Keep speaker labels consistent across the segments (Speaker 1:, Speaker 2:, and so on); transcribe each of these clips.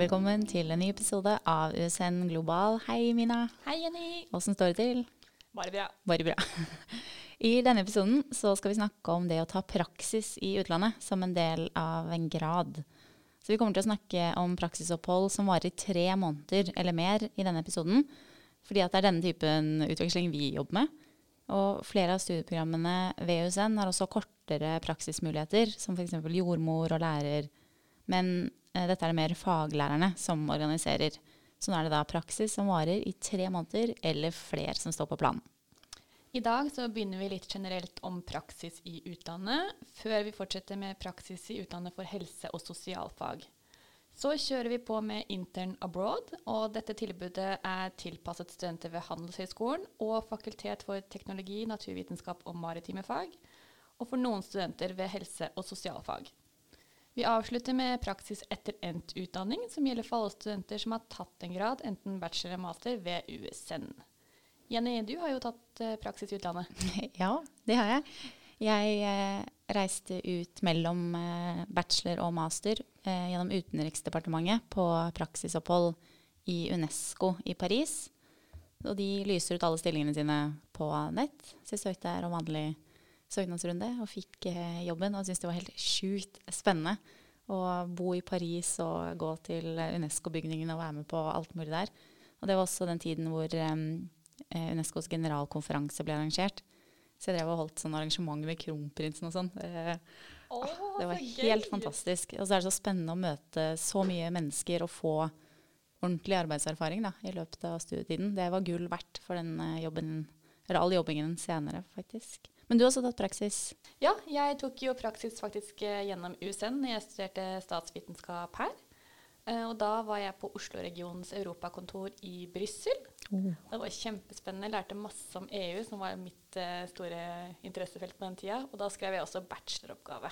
Speaker 1: hjertelig velkommen til en ny episode av USN Global. Hei, Mina.
Speaker 2: Hei, Jenny.
Speaker 1: Åssen står det til?
Speaker 2: Bare bra.
Speaker 1: Bare bra. I denne episoden så skal vi snakke om det å ta praksis i utlandet som en del av en grad. Så vi kommer til å snakke om praksisopphold som varer i tre måneder eller mer i denne episoden. Fordi at det er denne typen utveksling vi jobber med. Og flere av studieprogrammene ved USN har også kortere praksismuligheter, som f.eks. jordmor og lærer. Men dette er det mer faglærerne som organiserer. Så nå er det da praksis som varer i tre måneder, eller flere som står på planen.
Speaker 2: I dag så begynner vi litt generelt om praksis i utlandet, før vi fortsetter med praksis i utlandet for helse- og sosialfag. Så kjører vi på med Intern Abroad, og dette tilbudet er tilpasset studenter ved Handelshøyskolen og Fakultet for teknologi, naturvitenskap og maritime fag, og for noen studenter ved helse- og sosialfag. Vi avslutter med praksis etter endt utdanning, som gjelder for alle studenter som har tatt en grad, enten bachelor eller master, ved USN. Jenny, du har jo tatt eh, praksis i utlandet.
Speaker 1: Ja, det har jeg. Jeg eh, reiste ut mellom eh, bachelor og master gjennom Utenriksdepartementet på praksisopphold i Unesco i Paris. Og de lyser ut alle stillingene sine på nett. Så jeg søkte her om vanlig søknadsrunde og fikk eh, jobben. Og syntes det var helt sjukt spennende å bo i Paris og gå til Unesco-bygningen og være med på alt mulig der. Og det var også den tiden hvor um, Unescos generalkonferanse ble arrangert. Så jeg drev og holdt sånn arrangement med kronprinsen og sånn. Det,
Speaker 2: oh,
Speaker 1: det var helt gøy. fantastisk. Og så er det så spennende å møte så mye mennesker og få ordentlig arbeidserfaring da, i løpet av studietiden. Det var gull verdt for den uh, jobben, eller all jobbingen senere, faktisk. Men du har også tatt praksis?
Speaker 2: Ja, jeg tok jo praksis faktisk eh, gjennom USN. Jeg studerte statsvitenskap her. Eh, og da var jeg på Oslo-regionens europakontor i Brussel. Oh. Det var kjempespennende. Jeg lærte masse om EU, som var mitt uh, store interessefelt på den tida. Og da skrev jeg også bacheloroppgave.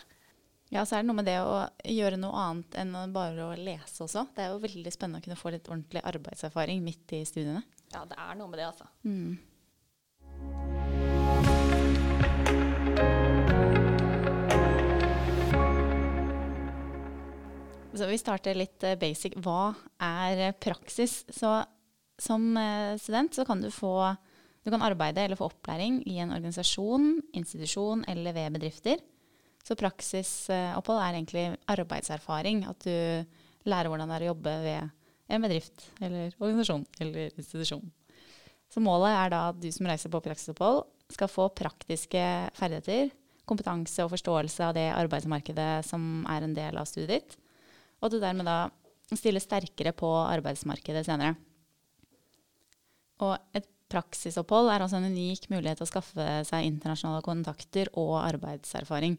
Speaker 1: Ja, så er det noe med det å gjøre noe annet enn bare å lese også. Det er jo veldig spennende å kunne få litt ordentlig arbeidserfaring midt i studiene.
Speaker 2: Ja, det er noe med det, altså.
Speaker 1: Mm. Så vi starter litt uh, basic. Hva er uh, praksis? Så som uh, student så kan du få du kan arbeide eller få opplæring i en organisasjon, institusjon eller ved bedrifter. Så praksisopphold er egentlig arbeidserfaring. At du lærer hvordan det er å jobbe ved en bedrift eller organisasjon eller institusjon. Så målet er da at du som reiser på praksisopphold, skal få praktiske ferdigheter, kompetanse og forståelse av det arbeidsmarkedet som er en del av studiet ditt og at du dermed da stiller sterkere på arbeidsmarkedet senere. Og et praksisopphold er altså en unik mulighet til å skaffe seg internasjonale kontakter og arbeidserfaring.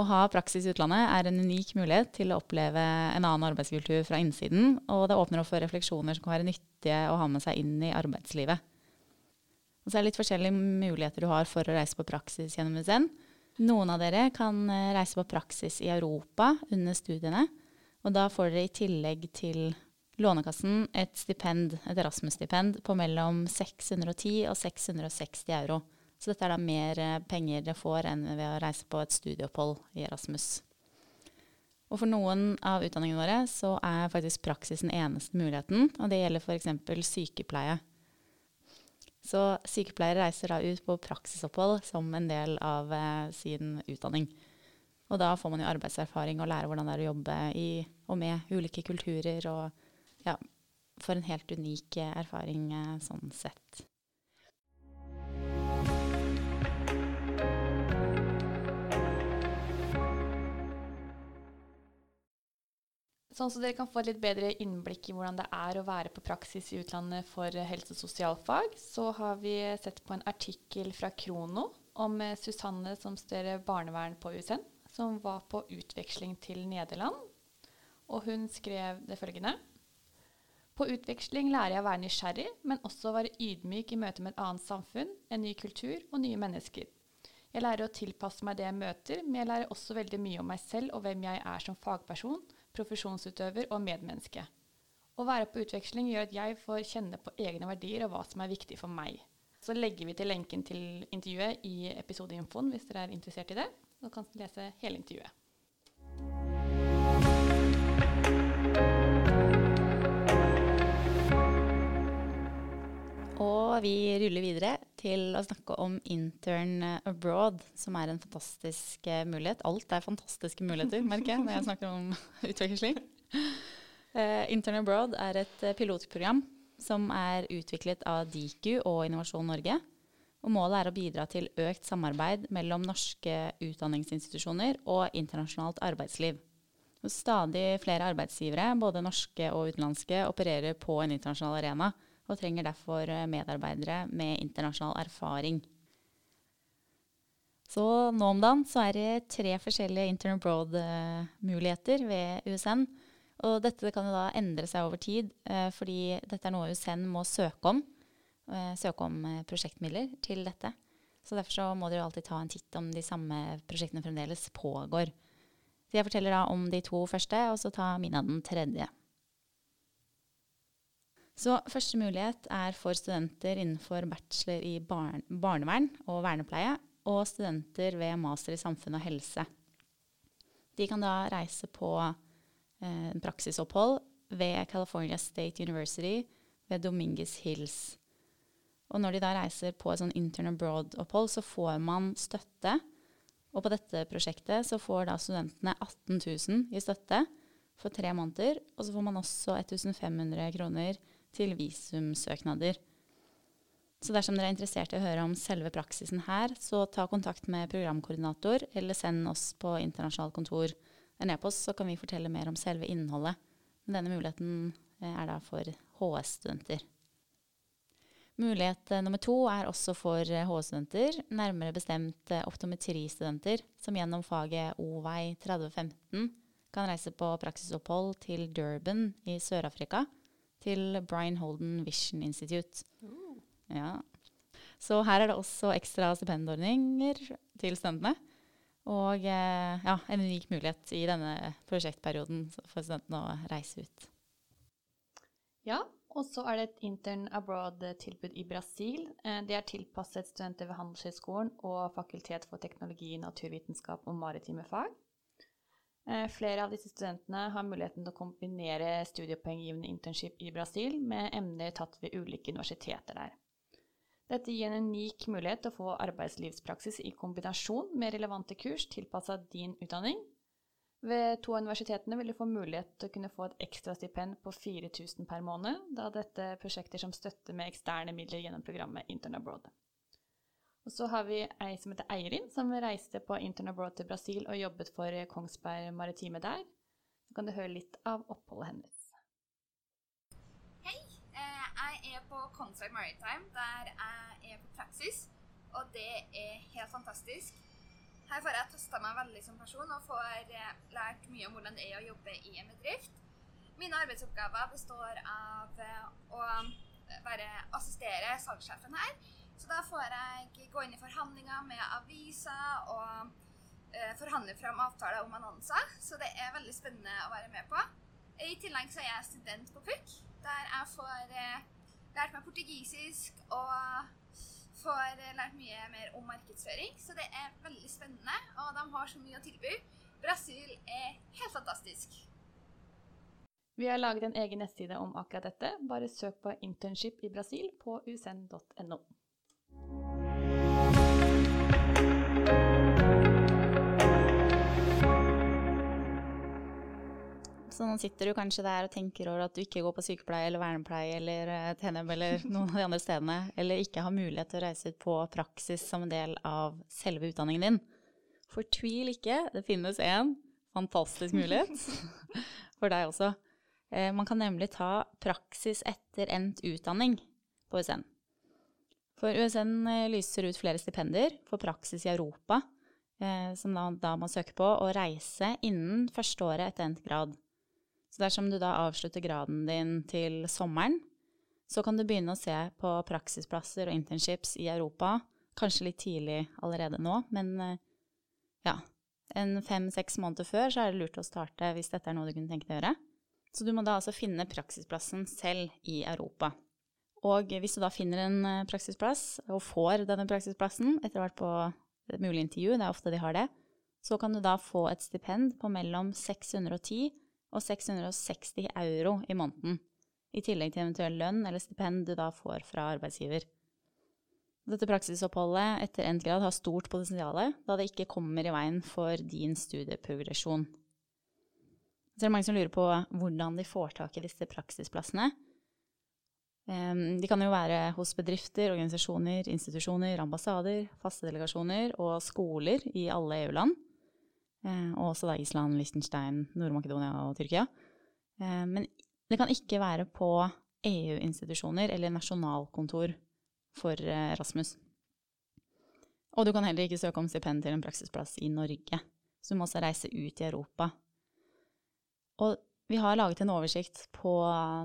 Speaker 1: Å ha praksis i utlandet er en unik mulighet til å oppleve en annen arbeidskultur fra innsiden, og det åpner opp for refleksjoner som kan være nyttige å ha med seg inn i arbeidslivet. Og så er det litt forskjellige muligheter du har for å reise på praksis gjennom USN. Noen av dere kan reise på praksis i Europa under studiene. Og da får dere i tillegg til Lånekassen et stipend, et Erasmus-stipend på mellom 610 og 660 euro. Så dette er da mer eh, penger dere får enn ved å reise på et studieopphold i Erasmus. Og for noen av utdanningene våre så er faktisk praksis den eneste muligheten, og det gjelder f.eks. sykepleie. Så sykepleiere reiser da ut på praksisopphold som en del av eh, sin utdanning. Og da får man jo arbeidserfaring og lærer hvordan det er å jobbe i og med ulike kulturer. Og ja, får en helt unik eh, erfaring eh, sånn sett.
Speaker 2: Sånn så dere kan få et litt bedre innblikk i hvordan det er å være på praksis i utlandet for helse- og sosialfag, så har vi sett på en artikkel fra Krono om eh, Susanne som studerer barnevern på USN som var på utveksling til Nederland. Og hun skrev det følgende. På utveksling lærer jeg å være nysgjerrig, men også å være ydmyk i møte med et annet samfunn, en ny kultur og nye mennesker. Jeg lærer å tilpasse meg det jeg møter, men jeg lærer også veldig mye om meg selv og hvem jeg er som fagperson, profesjonsutøver og medmenneske. Å være på utveksling gjør at jeg får kjenne på egne verdier og hva som er viktig for meg. Så legger vi til lenken til intervjuet i episodeinfoen hvis dere er interessert i det da kan du lese hele intervjuet.
Speaker 1: Og vi ruller videre til å snakke om Intern Abroad, som er en fantastisk eh, mulighet. Alt er fantastiske muligheter, merker jeg når jeg snakker om utveksling. Uh, Intern Abroad er et eh, pilotprogram som er utviklet av Diku og Innovasjon Norge. Og målet er å bidra til økt samarbeid mellom norske utdanningsinstitusjoner og internasjonalt arbeidsliv. Stadig flere arbeidsgivere, både norske og utenlandske, opererer på en internasjonal arena og trenger derfor medarbeidere med internasjonal erfaring. Så nå om dagen så er det tre forskjellige intern abroad-muligheter ved USN. Og dette kan jo da endre seg over tid, eh, fordi dette er noe USN må søke om. Søke om eh, prosjektmidler til dette. Så derfor så må dere alltid ta en titt om de samme prosjektene fremdeles pågår. Så jeg forteller da om de to første, og så tar Mina den tredje. Så første mulighet er for studenter innenfor bachelor i barn barnevern og vernepleie, og studenter ved master i samfunn og helse. De kan da reise på eh, praksisopphold ved California State University ved Dominguez Hills. Og når de da reiser på et sånn intern abroad-opphold, så får man støtte. Og på dette prosjektet så får da studentene 18 000 i støtte for tre måneder. Og så får man også 1500 kroner til visumsøknader. Så dersom dere er interessert i å høre om selve praksisen her, så ta kontakt med programkoordinator, eller send oss på internasjonalt kontor en e-post, så kan vi fortelle mer om selve innholdet. Denne muligheten eh, er da for HS-studenter. Mulighet eh, nummer to er også for HS-studenter, eh, nærmere bestemt optometristudenter, som gjennom faget O-vei 3015 kan reise på praksisopphold til Durban i Sør-Afrika, til Brian Holden Vision Institute. Ja. Så her er det også ekstra stipendordninger til studentene. Og eh, ja, en unik mulighet i denne prosjektperioden for studentene å reise ut.
Speaker 2: Ja, og så er det et intern abroad-tilbud i Brasil. Eh, det er tilpasset studenter ved Handelshøyskolen og Fakultet for teknologi, naturvitenskap og maritime fag. Eh, flere av disse studentene har muligheten til å kombinere studiepoenggivende internship i Brasil med emner tatt ved ulike universiteter der. Dette gir en unik mulighet til å få arbeidslivspraksis i kombinasjon med relevante kurs tilpassa din utdanning. Ved to av universitetene vil du få mulighet til å kunne få et ekstrastipend på 4000 per måned, da dette er prosjekter som støtter med eksterne midler gjennom programmet Intern Abroad. Og så har vi ei som heter Eirin, som reiste på Intern Abroad til Brasil og jobbet for Kongsberg Maritime der. Så kan du høre litt av oppholdet hennes.
Speaker 3: Hei, Jeg er på Kongsberg Maritime, der jeg er på praksis. Og det er helt fantastisk. Her får jeg testa meg veldig som person og får eh, lært mye om hvordan det er å jobbe i en bedrift. Mine arbeidsoppgaver består av eh, å bare assistere salgssjefen her. Så da får jeg gå inn i forhandlinger med aviser og eh, forhandle fram avtaler om annonser. Så det er veldig spennende å være med på. I tillegg så er jeg student på PUC, der jeg får lært meg portugisisk og får lært mye mer om markedsføring. Så det er veldig spennende, og de har så mye å tilby. Brasil er helt fantastisk.
Speaker 2: Vi har laget en egen nettside om akkurat dette. Bare søk på 'internship i Brasil' på usn.no.
Speaker 1: Så nå sitter du kanskje der og tenker over at du ikke går på sykepleie eller vernepleie eller eh, TNM eller noen av de andre stedene, eller ikke har mulighet til å reise ut på praksis som en del av selve utdanningen din. Fortvil ikke, det finnes en fantastisk mulighet for deg også. Eh, man kan nemlig ta praksis etter endt utdanning på USN. For USN eh, lyser ut flere stipender for praksis i Europa, som da, da man søker på, å reise innen første året etter endt grad. Så dersom du da avslutter graden din til sommeren, så kan du begynne å se på praksisplasser og internships i Europa, kanskje litt tidlig allerede nå, men eh, ja, en fem-seks måneder før så er det lurt å starte hvis dette er noe du kunne tenke deg å gjøre. Så du må da altså finne praksisplassen selv i Europa. Og hvis du da finner en eh, praksisplass, og får denne praksisplassen etter vært på et mulig intervju, det er ofte de har det, så kan du da få et stipend på mellom 610 og 660 euro i måneden. I tillegg til eventuell lønn eller stipend du da får fra arbeidsgiver. Dette praksisoppholdet etter endt grad har stort potensial, da det ikke kommer i veien for din studieprogresjon. Så er det mange som lurer på hvordan de får tak i disse praksisplassene. De kan jo være hos bedrifter, organisasjoner, institusjoner, ambassader, faste delegasjoner og skoler i alle EU-land. Eh, og også da Island, Liechtenstein, Nord-Makedonia og Tyrkia. Men det kan ikke være på EU-institusjoner eller nasjonalkontor for Rasmus. Og du kan heller ikke søke om stipend til en praksisplass i Norge. Så du må også reise ut i Europa. Og vi har laget en oversikt på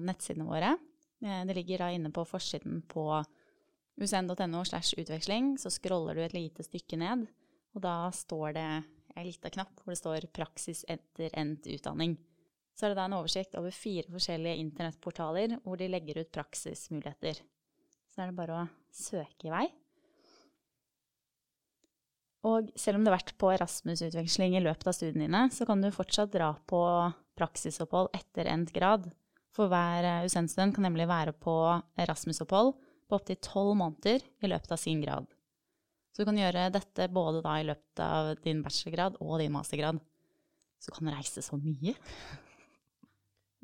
Speaker 1: nettsidene våre Eh, det ligger da inne på forsiden på usn.no slash utveksling. Så scroller du et lite stykke ned, og da står det ei lita knapp hvor det står 'praksis etter endt utdanning'. Så er det da en oversikt over fire forskjellige internettportaler hvor de legger ut praksismuligheter. Så er det bare å søke i vei. Og selv om du har vært på Erasmus-utveksling i løpet av studiene dine, så kan du fortsatt dra på praksisopphold etter endt grad. For hver eh, USN-student kan nemlig være på Erasmus-opphold på opptil tolv måneder i løpet av sin grad. Så du kan gjøre dette både da i løpet av din bachelorgrad og din mastergrad. Så du kan reise så mye.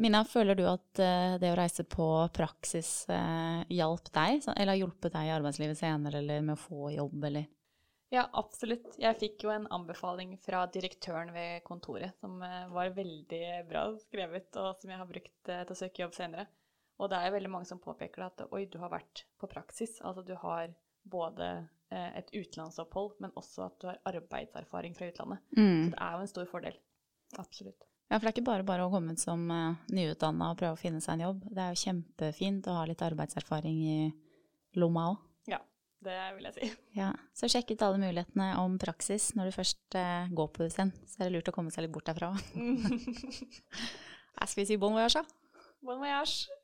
Speaker 1: Mina, føler du at uh, det å reise på praksis uh, hjalp deg, eller har hjulpet deg i arbeidslivet senere, eller med å få jobb, eller?
Speaker 2: Ja, absolutt. Jeg fikk jo en anbefaling fra direktøren ved kontoret som eh, var veldig bra skrevet, og som jeg har brukt eh, til å søke jobb senere. Og det er veldig mange som påpeker at oi, du har vært på praksis. Altså du har både eh, et utenlandsopphold, men også at du har arbeidserfaring fra utlandet. Mm. Så det er jo en stor fordel. Absolutt.
Speaker 1: Ja, for det er ikke bare bare å komme ut som uh, nyutdanna og prøve å finne seg en jobb. Det er jo kjempefint å ha litt arbeidserfaring i lomma òg.
Speaker 2: Det vil jeg si.
Speaker 1: Ja, Så sjekk ut alle mulighetene om praksis når du først uh, går på USN. Så er det lurt å komme seg litt bort derfra. Skal vi si bon voyage, da?
Speaker 2: Bon voyage.